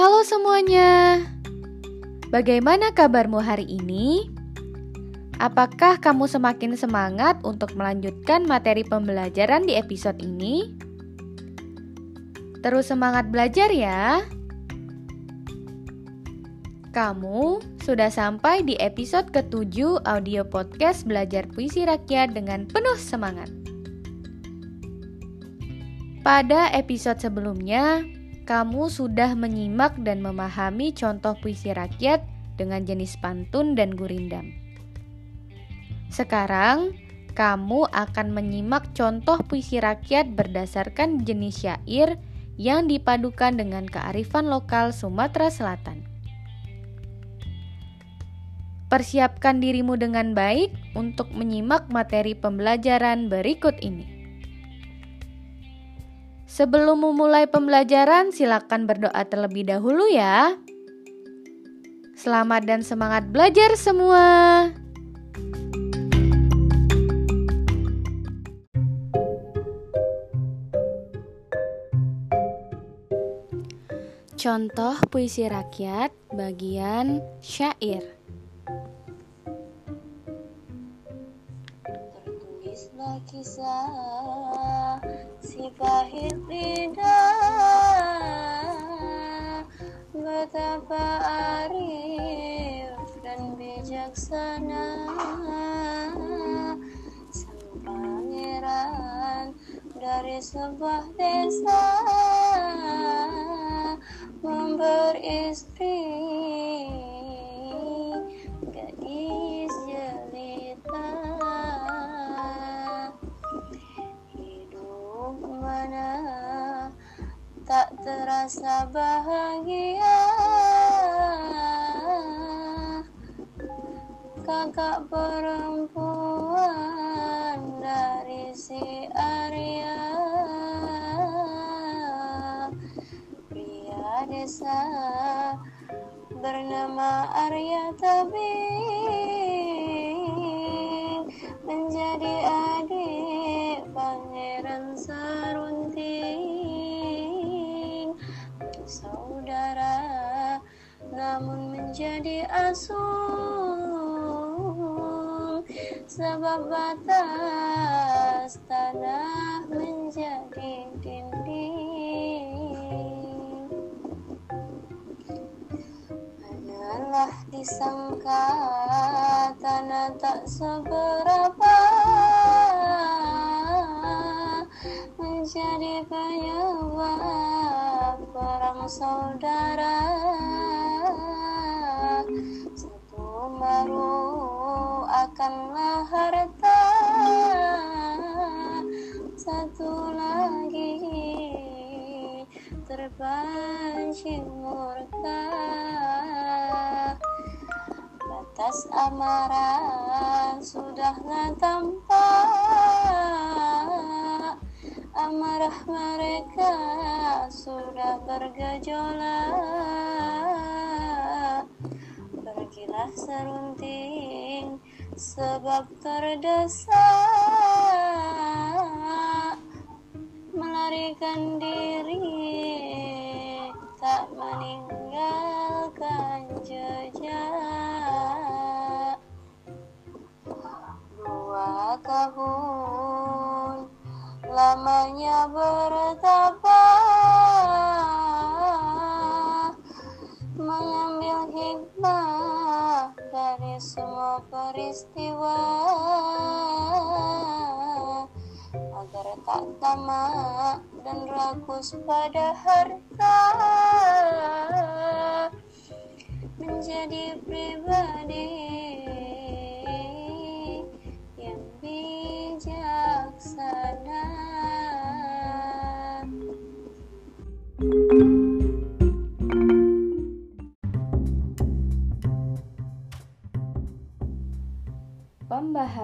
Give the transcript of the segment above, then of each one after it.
Halo semuanya, bagaimana kabarmu hari ini? Apakah kamu semakin semangat untuk melanjutkan materi pembelajaran di episode ini? Terus semangat belajar ya! Kamu sudah sampai di episode ketujuh audio podcast belajar puisi rakyat dengan penuh semangat. Pada episode sebelumnya, kamu sudah menyimak dan memahami contoh puisi rakyat dengan jenis pantun dan gurindam. Sekarang, kamu akan menyimak contoh puisi rakyat berdasarkan jenis syair yang dipadukan dengan kearifan lokal Sumatera Selatan. Persiapkan dirimu dengan baik untuk menyimak materi pembelajaran berikut ini. Sebelum memulai pembelajaran, silakan berdoa terlebih dahulu ya. Selamat dan semangat belajar semua. Contoh puisi rakyat bagian syair. Tertulislah kisah Betapa arif dan bijaksana Sang pangeran dari sebuah desa Memberistri gadis jelita. Tak terasa bahagia Kakak perempuan dari si Arya. Pria desa bernama Arya Tabing Menjadi adik Pangeran Sarunting. Saudara namun menjadi asung sebab batas tanah menjadi dinding. Adalah disangka tanah tak seberapa menjadi penyebab perang saudara. Satu baru akanlah harta satu lagi terpancing murka. Batas amarah sudahlah tampak. Amarah mereka sudah bergejolak. Pergilah serunting sebab terdesak Melarikan diri tak meninggalkan jejak. Dua tahun lamanya bertapa peristiwa. Agar tak tamak dan rakus pada harta. Menjadi pribadi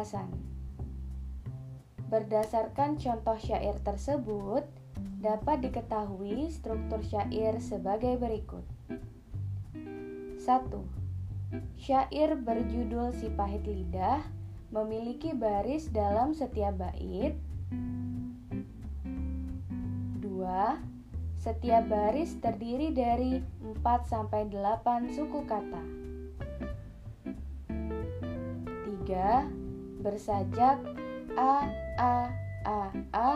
Pembahasan Berdasarkan contoh syair tersebut, dapat diketahui struktur syair sebagai berikut. 1. Syair berjudul Si Pahit Lidah memiliki baris dalam setiap bait. 2. Setiap baris terdiri dari 4 sampai 8 suku kata. 3. Bersajak a a a a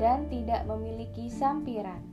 dan tidak memiliki sampiran.